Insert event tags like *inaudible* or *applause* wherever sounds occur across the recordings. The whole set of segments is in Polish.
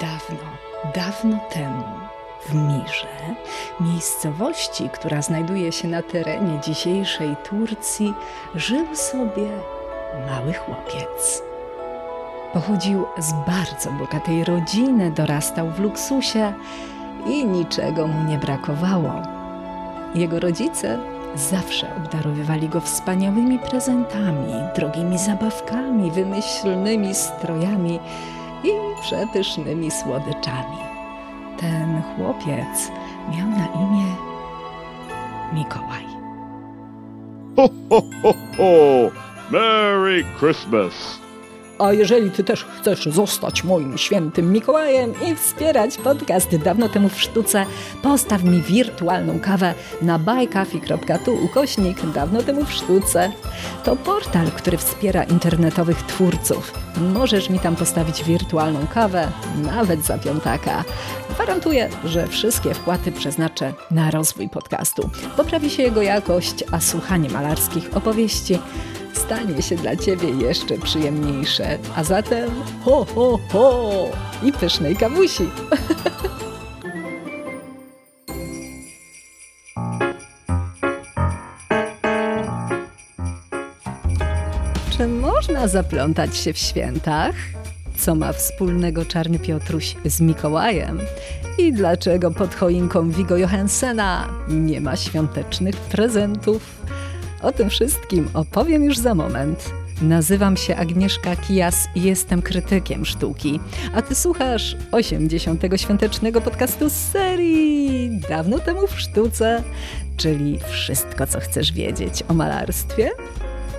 Dawno, dawno temu w Mirze, miejscowości, która znajduje się na terenie dzisiejszej Turcji, żył sobie mały chłopiec. Pochodził z bardzo bogatej rodziny, dorastał w luksusie i niczego mu nie brakowało. Jego rodzice zawsze obdarowywali go wspaniałymi prezentami, drogimi zabawkami, wymyślnymi strojami i przepysznymi słodyczami. Ten chłopiec miał na imię Mikołaj. Ho, ho, ho, ho! Merry Christmas! A jeżeli ty też chcesz zostać moim świętym Mikołajem i wspierać podcast dawno temu w sztuce, postaw mi wirtualną kawę na buycoffee.tu ukośnik dawno temu w sztuce. To portal, który wspiera internetowych twórców. Możesz mi tam postawić wirtualną kawę, nawet za piątaka. Gwarantuję, że wszystkie wpłaty przeznaczę na rozwój podcastu. Poprawi się jego jakość, a słuchanie malarskich opowieści stanie się dla Ciebie jeszcze przyjemniejsze. A zatem ho, ho, ho i pysznej kawusi. *laughs* Czy można zaplątać się w świętach? Co ma wspólnego Czarny Piotruś z Mikołajem? I dlaczego pod choinką Vigo Johansena nie ma świątecznych prezentów? O tym wszystkim opowiem już za moment. Nazywam się Agnieszka Kijas i jestem krytykiem sztuki. A ty słuchasz 80. świątecznego podcastu z serii Dawno temu w sztuce, czyli wszystko, co chcesz wiedzieć o malarstwie,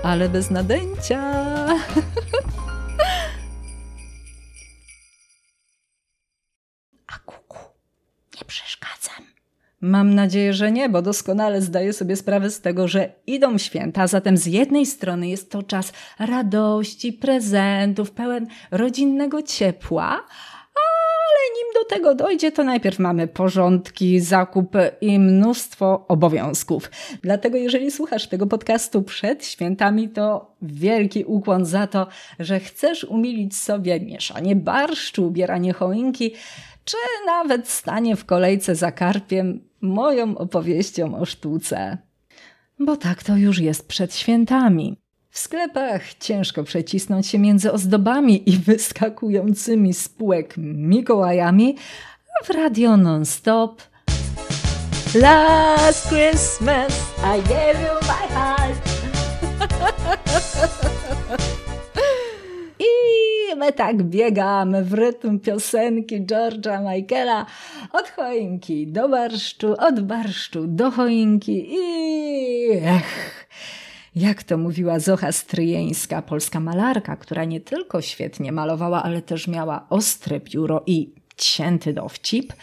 ale bez nadęcia. *laughs* Mam nadzieję, że nie, bo doskonale zdaję sobie sprawę z tego, że idą święta, zatem z jednej strony jest to czas radości, prezentów, pełen rodzinnego ciepła, ale nim do tego dojdzie, to najpierw mamy porządki, zakupy i mnóstwo obowiązków. Dlatego, jeżeli słuchasz tego podcastu przed świętami, to wielki ukłon za to, że chcesz umilić sobie mieszanie barszczu, ubieranie choinki, czy nawet stanie w kolejce za karpiem moją opowieścią o sztuce. Bo tak to już jest przed świętami. W sklepach ciężko przecisnąć się między ozdobami i wyskakującymi z półek Mikołajami, a w radio non-stop Last Christmas I gave you my heart I my tak biegamy w rytm piosenki George'a Michaela od choinki do barszczu, od barszczu do choinki i ech. Jak to mówiła Zocha Stryjeńska, polska malarka, która nie tylko świetnie malowała, ale też miała ostre pióro i cięty dowcip.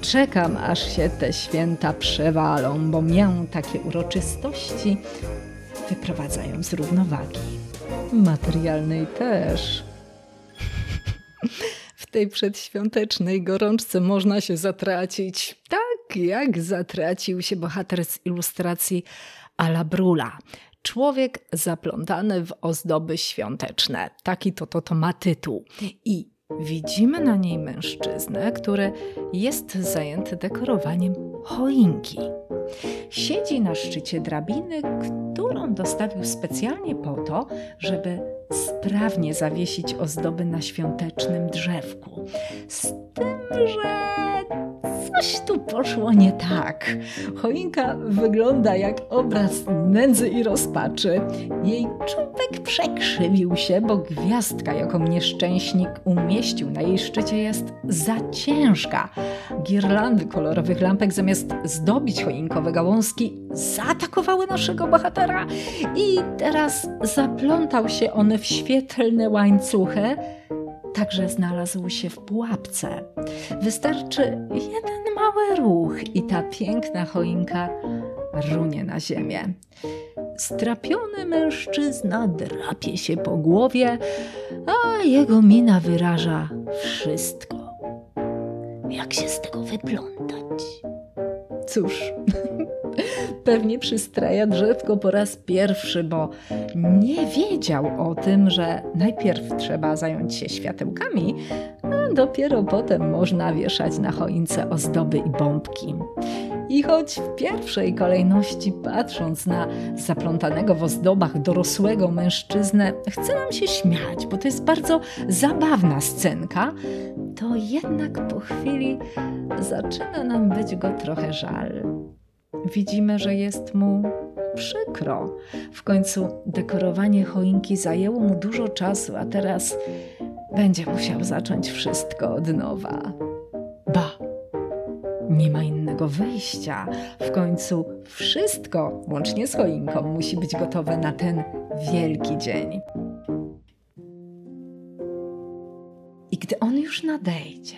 Czekam, aż się te święta przewalą, bo mię takie uroczystości wyprowadzają z równowagi. Materialnej też. *laughs* W tej przedświątecznej gorączce można się zatracić, tak jak zatracił się bohater z ilustracji Ala Brula. Człowiek zaplątany w ozdoby świąteczne. Taki to, to, to ma tytuł. I widzimy na niej mężczyznę, który jest zajęty dekorowaniem choinki. Siedzi na szczycie drabiny, którą dostawił specjalnie po to, żeby sprawnie zawiesić ozdoby na świątecznym drzewku. Z tym, że coś tu poszło nie tak. Choinka wygląda jak obraz nędzy i rozpaczy. Jej czubek przekrzywił się, bo gwiazdka, jaką nieszczęśnik umieścił na jej szczycie, jest za ciężka. Girlandy kolorowych lampek zamiast zdobić choinkowe gałązki, zaatakowały naszego bohatera i teraz zaplątał się on w świetlne łańcuchy, także znalazł się w pułapce. Wystarczy jeden mały ruch i ta piękna choinka runie na ziemię. Strapiony mężczyzna drapie się po głowie, a jego mina wyraża wszystko. Jak się z tego wyplątać? Cóż, *laughs* Pewnie przystraja drzewko po raz pierwszy, bo nie wiedział o tym, że najpierw trzeba zająć się światełkami, a dopiero potem można wieszać na choince ozdoby i bombki. I choć w pierwszej kolejności, patrząc na zaplątanego w ozdobach dorosłego mężczyznę, chce nam się śmiać, bo to jest bardzo zabawna scenka, to jednak po chwili zaczyna nam być go trochę żal. Widzimy, że jest mu przykro. W końcu dekorowanie choinki zajęło mu dużo czasu, a teraz będzie musiał zacząć wszystko od nowa. Ba! Nie ma innego wyjścia. W końcu wszystko, łącznie z choinką, musi być gotowe na ten wielki dzień. I gdy on już nadejdzie,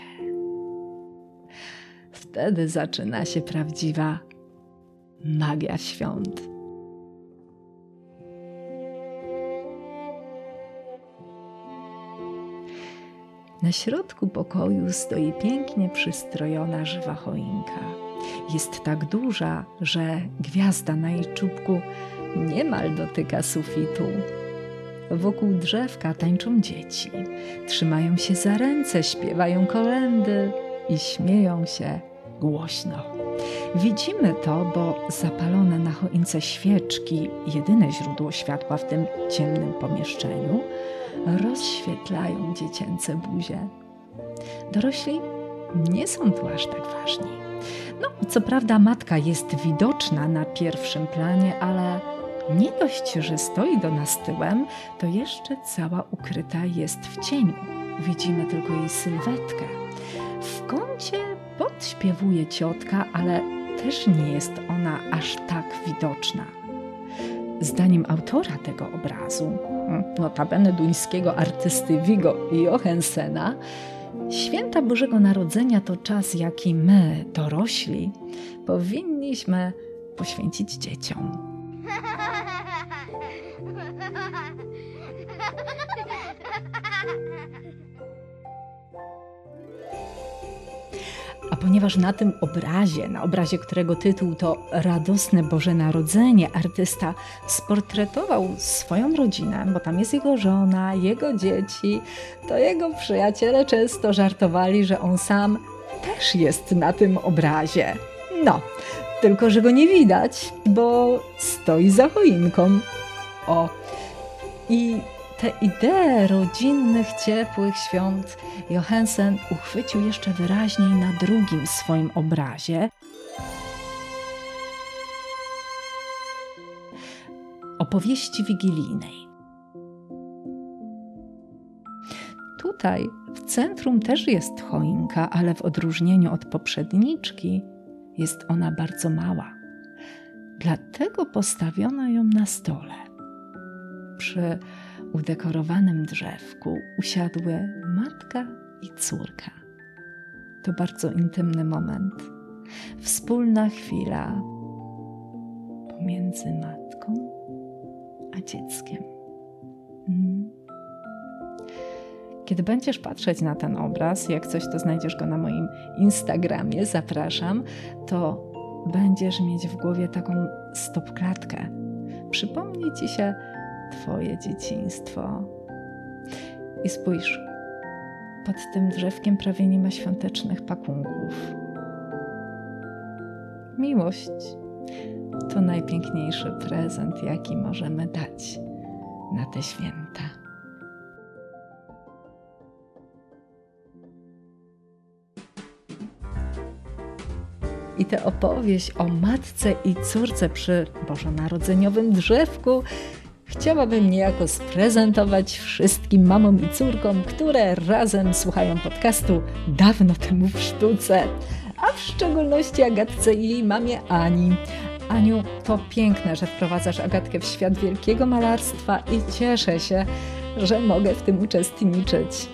wtedy zaczyna się prawdziwa magia świąt. Na środku pokoju stoi pięknie przystrojona żywa choinka. Jest tak duża, że gwiazda na jej czubku niemal dotyka sufitu. Wokół drzewka tańczą dzieci, trzymają się za ręce, śpiewają kolendy i śmieją się głośno. Widzimy to, bo zapalone na choince świeczki, jedyne źródło światła w tym ciemnym pomieszczeniu, rozświetlają dziecięce buzie. Dorośli nie są tu aż tak ważni. No, co prawda, matka jest widoczna na pierwszym planie, ale nie dość, że stoi do nas tyłem, to jeszcze cała ukryta jest w cieniu. Widzimy tylko jej sylwetkę. W kącie podśpiewuje ciotka, ale też nie jest ona aż tak widoczna. Zdaniem autora tego obrazu, notabene duńskiego artysty Vigo Johensena, święta Bożego Narodzenia to czas, jaki my, dorośli, powinniśmy poświęcić dzieciom. Ponieważ na tym obrazie, na obrazie którego tytuł to Radosne Boże Narodzenie, artysta sportretował swoją rodzinę, bo tam jest jego żona, jego dzieci, to jego przyjaciele często żartowali, że on sam też jest na tym obrazie. No, tylko że go nie widać, bo stoi za choinką. O, i te idee rodzinnych, ciepłych świąt Johansen uchwycił jeszcze wyraźniej na drugim swoim obrazie. Opowieści wigilijnej. Tutaj w centrum też jest choinka, ale w odróżnieniu od poprzedniczki jest ona bardzo mała. Dlatego postawiono ją na stole. Przy udekorowanym drzewku usiadły matka i córka. To bardzo intymny moment. Wspólna chwila pomiędzy matką a dzieckiem. Mm. Kiedy będziesz patrzeć na ten obraz, jak coś, to znajdziesz go na moim Instagramie, zapraszam, to będziesz mieć w głowie taką stopklatkę. Przypomni ci się Twoje dzieciństwo. I spójrz, pod tym drzewkiem prawie nie ma świątecznych pakunków. Miłość to najpiękniejszy prezent, jaki możemy dać na te święta. I tę opowieść o matce i córce przy bożonarodzeniowym drzewku chciałabym niejako sprezentować wszystkim mamom i córkom, które razem słuchają podcastu dawno temu w sztuce, a w szczególności Agatce i jej mamie Ani. Aniu, to piękne, że wprowadzasz Agatkę w świat wielkiego malarstwa i cieszę się, że mogę w tym uczestniczyć.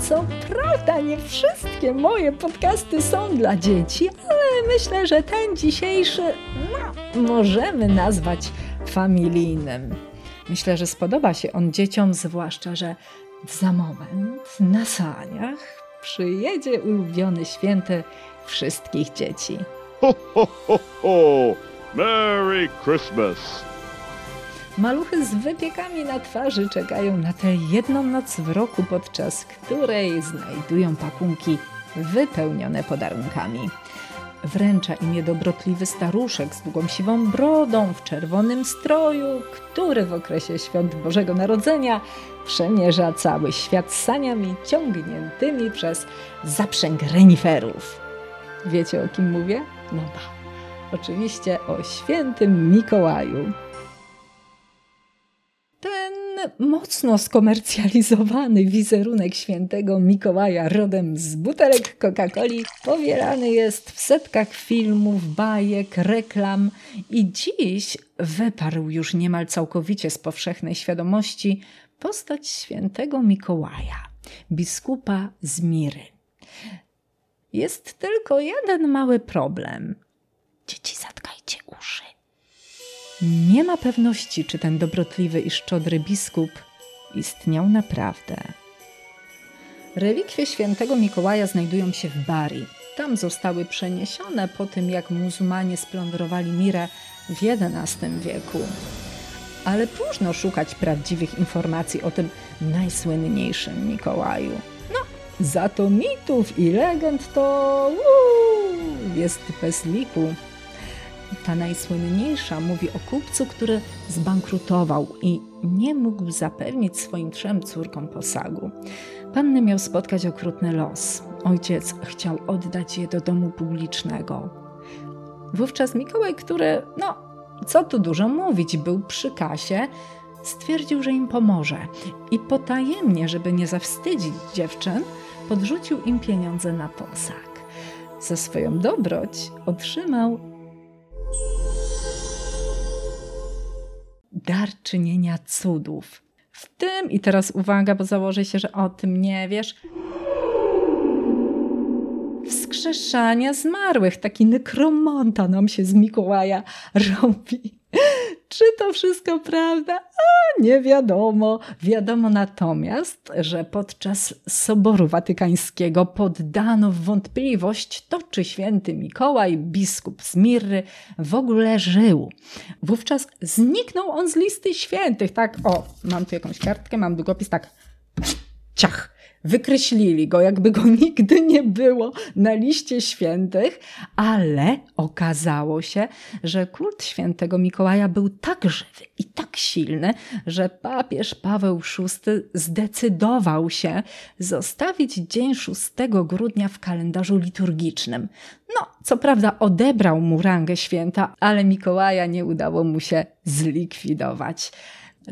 Co prawda, nie wszystkie moje podcasty są dla dzieci, ale myślę, że ten dzisiejszy no, możemy nazwać familijnym. Myślę, że spodoba się on dzieciom, zwłaszcza, że za moment na saniach przyjedzie ulubiony święty wszystkich dzieci. Ho, ho, ho, ho! Merry Christmas! Maluchy z wypiekami na twarzy czekają na tę jedną noc w roku, podczas której znajdują pakunki wypełnione podarunkami. Wręcza im je dobrotliwy staruszek z długą siwą brodą w czerwonym stroju, który w okresie świąt Bożego Narodzenia przemierza cały świat saniami ciągniętymi przez zaprzęg reniferów. Wiecie o kim mówię? No ba. Oczywiście o świętym Mikołaju mocno skomercjalizowany wizerunek świętego Mikołaja rodem z butelek Coca-Coli powielany jest w setkach filmów, bajek, reklam i dziś wyparł już niemal całkowicie z powszechnej świadomości postać świętego Mikołaja, biskupa z Miry. Jest tylko jeden mały problem. Dzieci, zatkajcie uszy. Nie ma pewności, czy ten dobrotliwy i szczodry biskup istniał naprawdę. Relikwie świętego Mikołaja znajdują się w Bari. Tam zostały przeniesione po tym, jak muzułmanie splądrowali Mirę w XI wieku. Ale próżno szukać prawdziwych informacji o tym najsłynniejszym Mikołaju. No, za to mitów i legend to uu, jest bez liku. Ta najsłynniejsza mówi o kupcu, który zbankrutował i nie mógł zapewnić swoim trzem córkom posagu. Panny miał spotkać okrutny los. Ojciec chciał oddać je do domu publicznego. Wówczas Mikołaj, który, no, co tu dużo mówić, był przy kasie, stwierdził, że im pomoże i potajemnie, żeby nie zawstydzić dziewczyn, podrzucił im pieniądze na posag. Za swoją dobroć otrzymał dar czynienia cudów. W tym, i teraz uwaga, bo założę się, że o tym nie wiesz, wskrzeszania zmarłych. Taki nekromanta nam się z Mikołaja robi. Czy to wszystko prawda? A nie wiadomo. Wiadomo natomiast, że podczas Soboru Watykańskiego poddano w wątpliwość to, czy święty Mikołaj, biskup z Mirry, w ogóle żył. Wówczas zniknął on z listy świętych. Tak, o, mam tu jakąś kartkę, mam długopis, tak, ciach Wykreślili go, jakby go *laughs* nigdy nie było na liście świętych, ale okazało się, że kult świętego Mikołaja był tak żywy i tak silny, że papież Paweł VI zdecydował się zostawić dzień 6 grudnia w kalendarzu liturgicznym. No, co prawda odebrał mu rangę święta, ale Mikołaja nie udało mu się zlikwidować.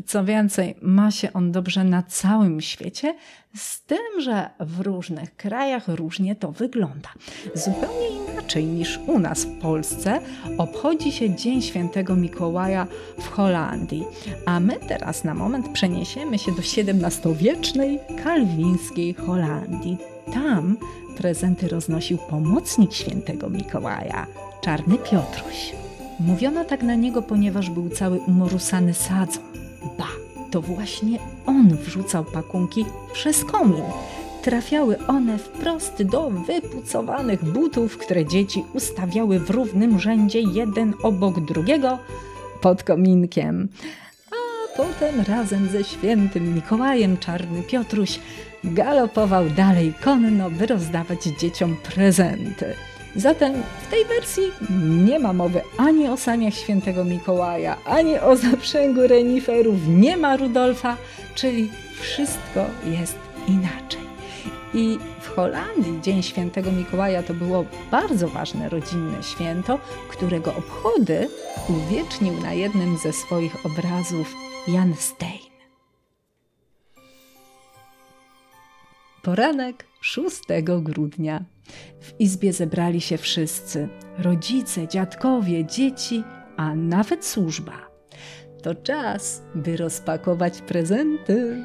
Co więcej, ma się on dobrze na całym świecie, z tym, że w różnych krajach różnie to wygląda. Zupełnie inaczej niż u nas w Polsce obchodzi się Dzień Świętego Mikołaja w Holandii. A my teraz na moment przeniesiemy się do XVII-wiecznej kalwińskiej Holandii. Tam prezenty roznosił pomocnik Świętego Mikołaja, Czarny Piotruś. Mówiono tak na niego, ponieważ był cały umorusany sadzą Ba, to właśnie on wrzucał pakunki przez komin. Trafiały one wprost do wypucowanych butów, które dzieci ustawiały w równym rzędzie jeden obok drugiego pod kominkiem. A potem razem ze świętym Mikołajem Czarny Piotruś galopował dalej konno, by rozdawać dzieciom prezenty. Zatem w tej wersji nie ma mowy ani o saniach świętego Mikołaja, ani o zaprzęgu reniferów, nie ma Rudolfa, czyli wszystko jest inaczej. I w Holandii Dzień Świętego Mikołaja to było bardzo ważne rodzinne święto, którego obchody uwiecznił na jednym ze swoich obrazów Jan Stein. Poranek 6 grudnia. W izbie zebrali się wszyscy: rodzice, dziadkowie, dzieci, a nawet służba. To czas, by rozpakować prezenty.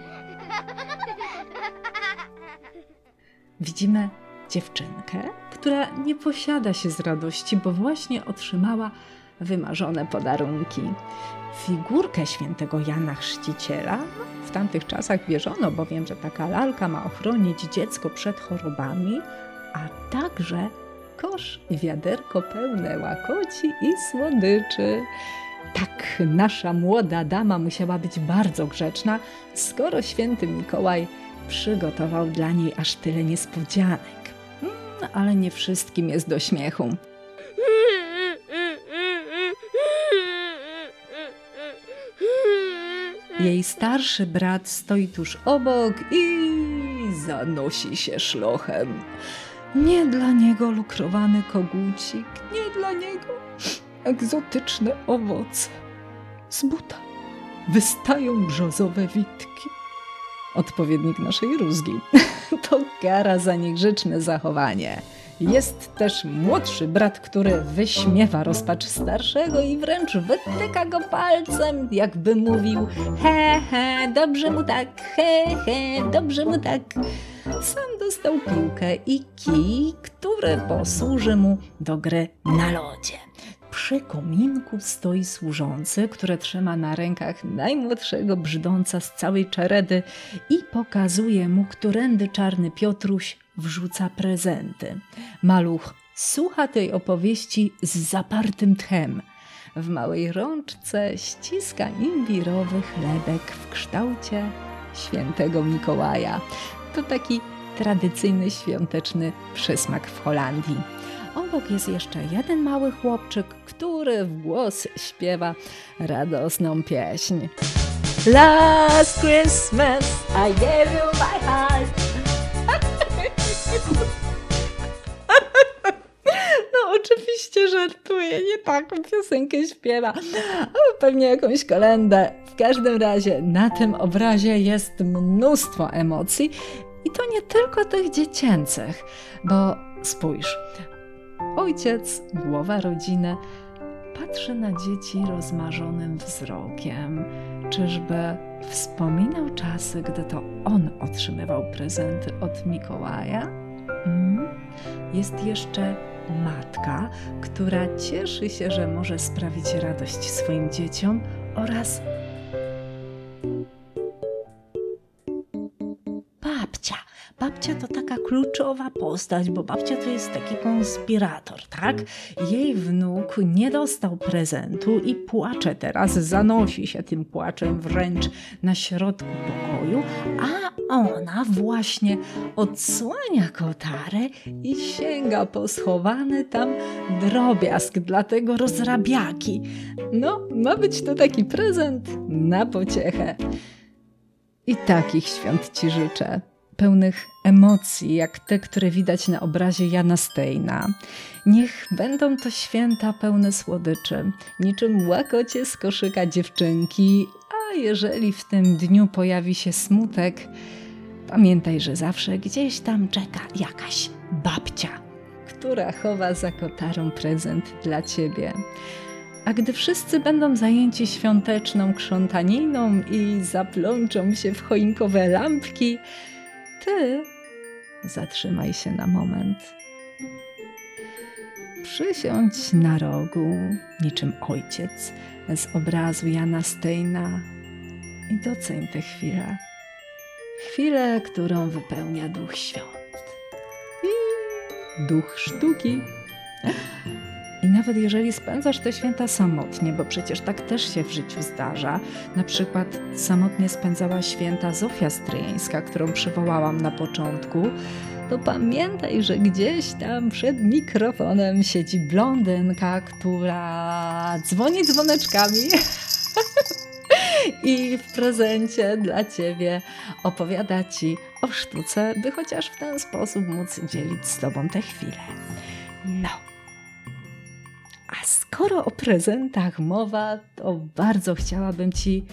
Widzimy dziewczynkę, która nie posiada się z radości, bo właśnie otrzymała wymarzone podarunki. Figurkę świętego Jana Chrzciciela w tamtych czasach wierzono bowiem, że taka lalka ma ochronić dziecko przed chorobami, a także kosz i wiaderko pełne łakoci i słodyczy. Tak, nasza młoda dama musiała być bardzo grzeczna, skoro święty Mikołaj przygotował dla niej aż tyle niespodzianek. Hmm, ale nie wszystkim jest do śmiechu. Jej starszy brat stoi tuż obok i zanosi się szlochem. Nie dla niego lukrowany kogucik, nie dla niego egzotyczne owoce. Z buta wystają brzozowe witki. Odpowiednik naszej rózgi. *laughs* To kara za niegrzeczne zachowanie. Jest też młodszy brat, który wyśmiewa rozpacz starszego i wręcz wytyka go palcem, jakby mówił he he, dobrze mu tak, he he, dobrze mu tak. Sam dostał piłkę i kij, który posłuży mu do gry na lodzie. Przy kominku stoi służący, który trzyma na rękach najmłodszego brzdąca z całej czeredy i pokazuje mu, którędy czarny Piotruś wrzuca prezenty. Maluch słucha tej opowieści z zapartym tchem. W małej rączce ściska imbirowy chlebek w kształcie świętego Mikołaja. To taki tradycyjny świąteczny przysmak w Holandii. Obok jest jeszcze jeden mały chłopczyk, który w głos śpiewa radosną pieśń. Last Christmas I gave you my heart. *laughs* No oczywiście żartuję, nie taką piosenkę śpiewa. Pewnie jakąś kolendę. W każdym razie na tym obrazie jest mnóstwo emocji i to nie tylko tych dziecięcych, bo spójrz, ojciec, głowa rodziny patrzy na dzieci rozmarzonym wzrokiem. Czyżby wspominał czasy, gdy to on otrzymywał prezenty od Mikołaja? Mm. Jest jeszcze matka, która cieszy się, że może sprawić radość swoim dzieciom oraz Babcia to taka kluczowa postać, bo babcia to jest taki konspirator, tak? Jej wnuk nie dostał prezentu i płacze teraz, zanosi się tym płaczem wręcz na środku pokoju, a ona właśnie odsłania kotarę i sięga po schowany tam drobiazg dla tego rozrabiaki. No, ma być to taki prezent na pociechę. I takich świąt Ci życzę pełnych emocji, jak te, które widać na obrazie Jana Steina. Niech będą to święta pełne słodyczy, niczym łakocie z koszyka dziewczynki, a jeżeli w tym dniu pojawi się smutek, pamiętaj, że zawsze gdzieś tam czeka jakaś babcia, która chowa za kotarą prezent dla ciebie. A gdy wszyscy będą zajęci świąteczną krzątaniną i zaplączą się w choinkowe lampki, ty zatrzymaj się na moment. Przysiądź na rogu, niczym ojciec z obrazu Jana Steina i doceń tę chwilę. Chwilę, którą wypełnia duch świąt i duch sztuki. I nawet jeżeli spędzasz te święta samotnie, bo przecież tak też się w życiu zdarza, na przykład samotnie spędzała święta Zofia Stryjeńska, którą przywołałam na początku, to pamiętaj, że gdzieś tam przed mikrofonem siedzi blondynka, która dzwoni dzwoneczkami *laughs* i w prezencie dla ciebie opowiada ci o sztuce, by chociaż w ten sposób móc dzielić z tobą te chwile. No. Skoro o prezentach mowa, to bardzo chciałabym Ci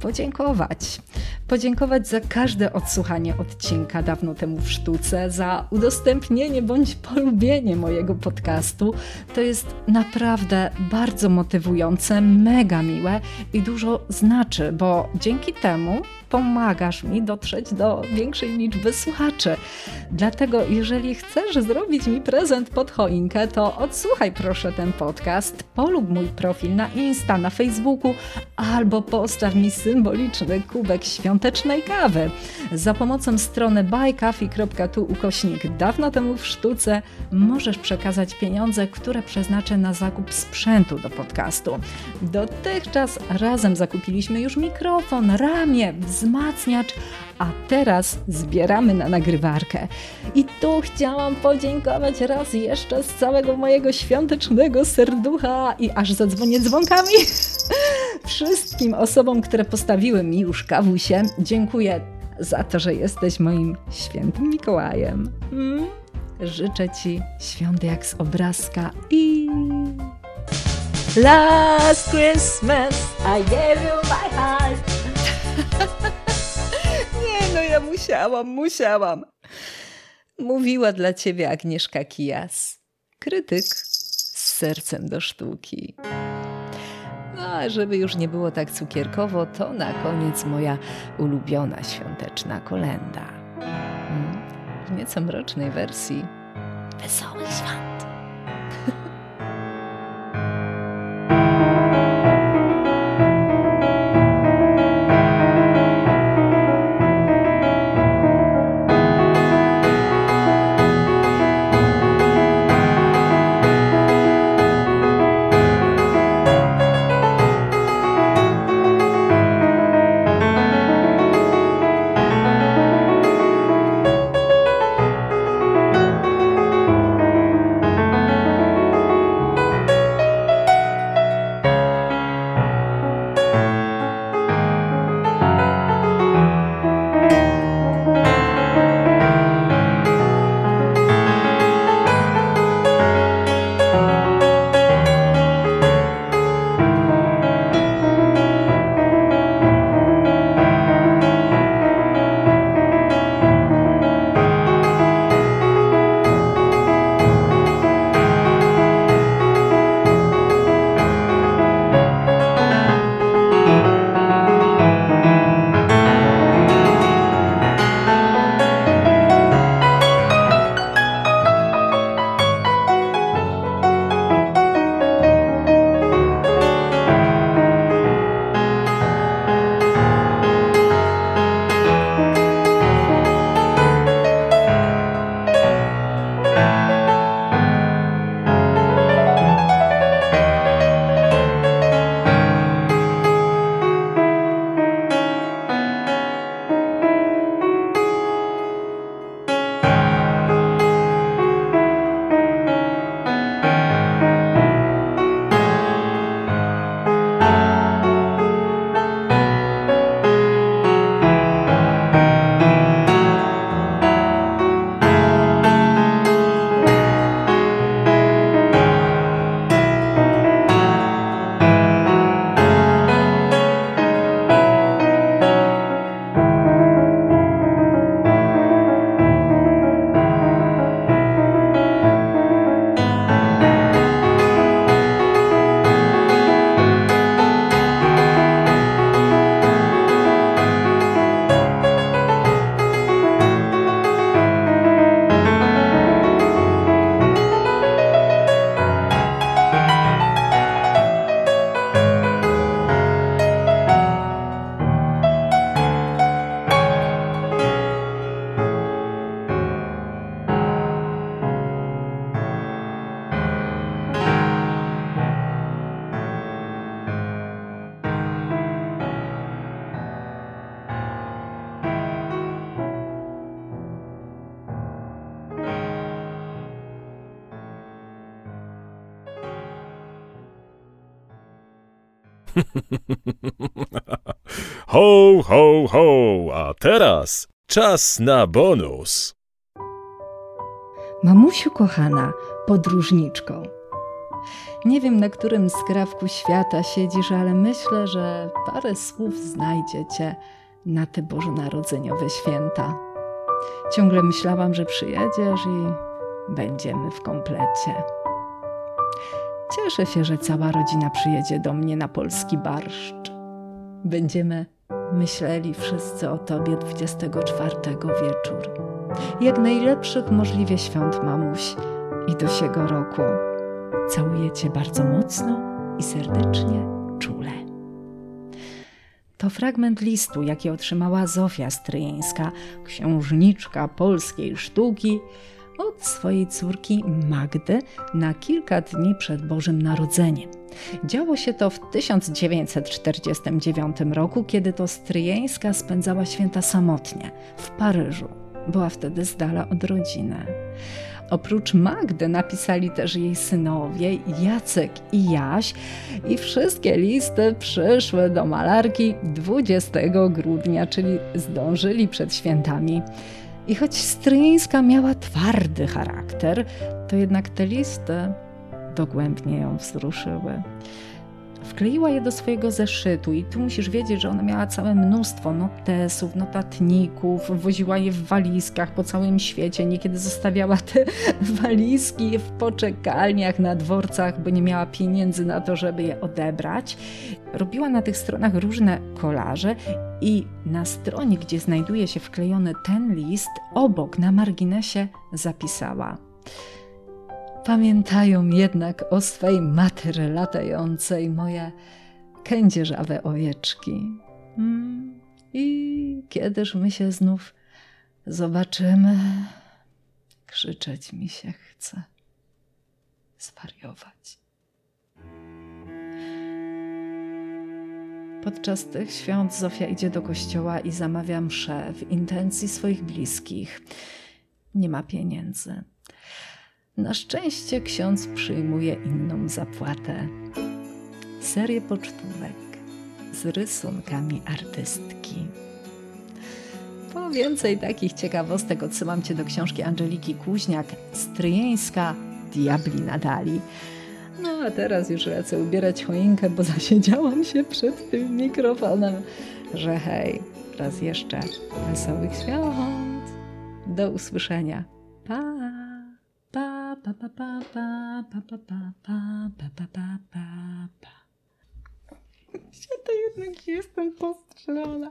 podziękować. Podziękować za każde odsłuchanie odcinka dawno temu w sztuce, za udostępnienie bądź polubienie mojego podcastu. To jest naprawdę bardzo motywujące, mega miłe i dużo znaczy, bo dzięki temu pomagasz mi dotrzeć do większej liczby słuchaczy. Dlatego, jeżeli chcesz zrobić mi prezent pod choinkę, to odsłuchaj proszę ten podcast, polub mój profil na Insta, na Facebooku albo postaw mi symboliczny kubek świąt świątecznej kawy. Za pomocą strony buycoffee.tu ukośnik dawno temu w sztuce możesz przekazać pieniądze, które przeznaczę na zakup sprzętu do podcastu. Dotychczas razem zakupiliśmy już mikrofon, ramię, wzmacniacz, a teraz zbieramy na nagrywarkę. I tu chciałam podziękować raz jeszcze z całego mojego świątecznego serducha i aż zadzwonię dzwonkami *laughs* wszystkim osobom, które postawiły mi już kawusie. Dziękuję za to, że jesteś moim świętym Mikołajem. Mm? Życzę Ci świąt jak z obrazka i... Last Christmas I gave you my heart. *laughs* Nie, no ja musiałam, musiałam. Mówiła dla Ciebie Agnieszka Kijas, krytyk z sercem do sztuki. No, a żeby już nie było tak cukierkowo, to na koniec moja ulubiona świąteczna kolenda. Hmm, w nieco mrocznej wersji Wesołych Świąt. *laughs* ho, ho, ho, a teraz czas na bonus. Mamusiu kochana, podróżniczko. Nie wiem, na którym skrawku świata siedzisz, ale myślę, że parę słów znajdziecie na te bożonarodzeniowe święta. Ciągle myślałam, że przyjedziesz i będziemy w komplecie. Cieszę się, że cała rodzina przyjedzie do mnie na polski barszcz. Będziemy myśleli wszyscy o Tobie 24 wieczór. Jak najlepszych możliwie świąt, mamuś, i do siego roku. Całuję Cię bardzo mocno i serdecznie, czule. To fragment listu, jaki otrzymała Zofia Stryjeńska, księżniczka polskiej sztuki, od swojej córki Magdy na kilka dni przed Bożym Narodzeniem. Działo się to w 1949 roku, kiedy to Stryjeńska spędzała święta samotnie w Paryżu. Była wtedy z dala od rodziny. Oprócz Magdy napisali też jej synowie Jacek i Jaś i wszystkie listy przyszły do malarki 20 grudnia, czyli zdążyli przed świętami. I choć Stryjeńska miała twardy charakter, to jednak te listy dogłębnie ją wzruszyły. Wkleiła je do swojego zeszytu i tu musisz wiedzieć, że ona miała całe mnóstwo notesów, notatników, woziła je w walizkach po całym świecie. Niekiedy zostawiała te *laughs* walizki w poczekalniach na dworcach, bo nie miała pieniędzy na to, żeby je odebrać. Robiła na tych stronach różne kolaże i na stronie, gdzie znajduje się wklejony ten list, obok na marginesie zapisała – Pamiętają jednak o swej matry latającej moje kędzierzawe owieczki. Hmm. I kiedyż my się znów zobaczymy, krzyczeć mi się chce, zwariować. Podczas tych świąt Zofia idzie do kościoła i zamawia mszę w intencji swoich bliskich. Nie ma pieniędzy. Na szczęście ksiądz przyjmuje inną zapłatę. Serię pocztówek z rysunkami artystki. Po więcej takich ciekawostek odsyłam Cię do książki Angeliki Kuźniak Stryjeńska Diabli nadali. No a teraz już lecę ubierać choinkę, bo *laughs* zasiedziałam się przed tym mikrofonem, że hej, raz jeszcze wesołych świąt. Do usłyszenia. Pa! Pa pa pa pa pa pa pa pa pa pa pa pa pa Ja to jednak jestem postrzelona.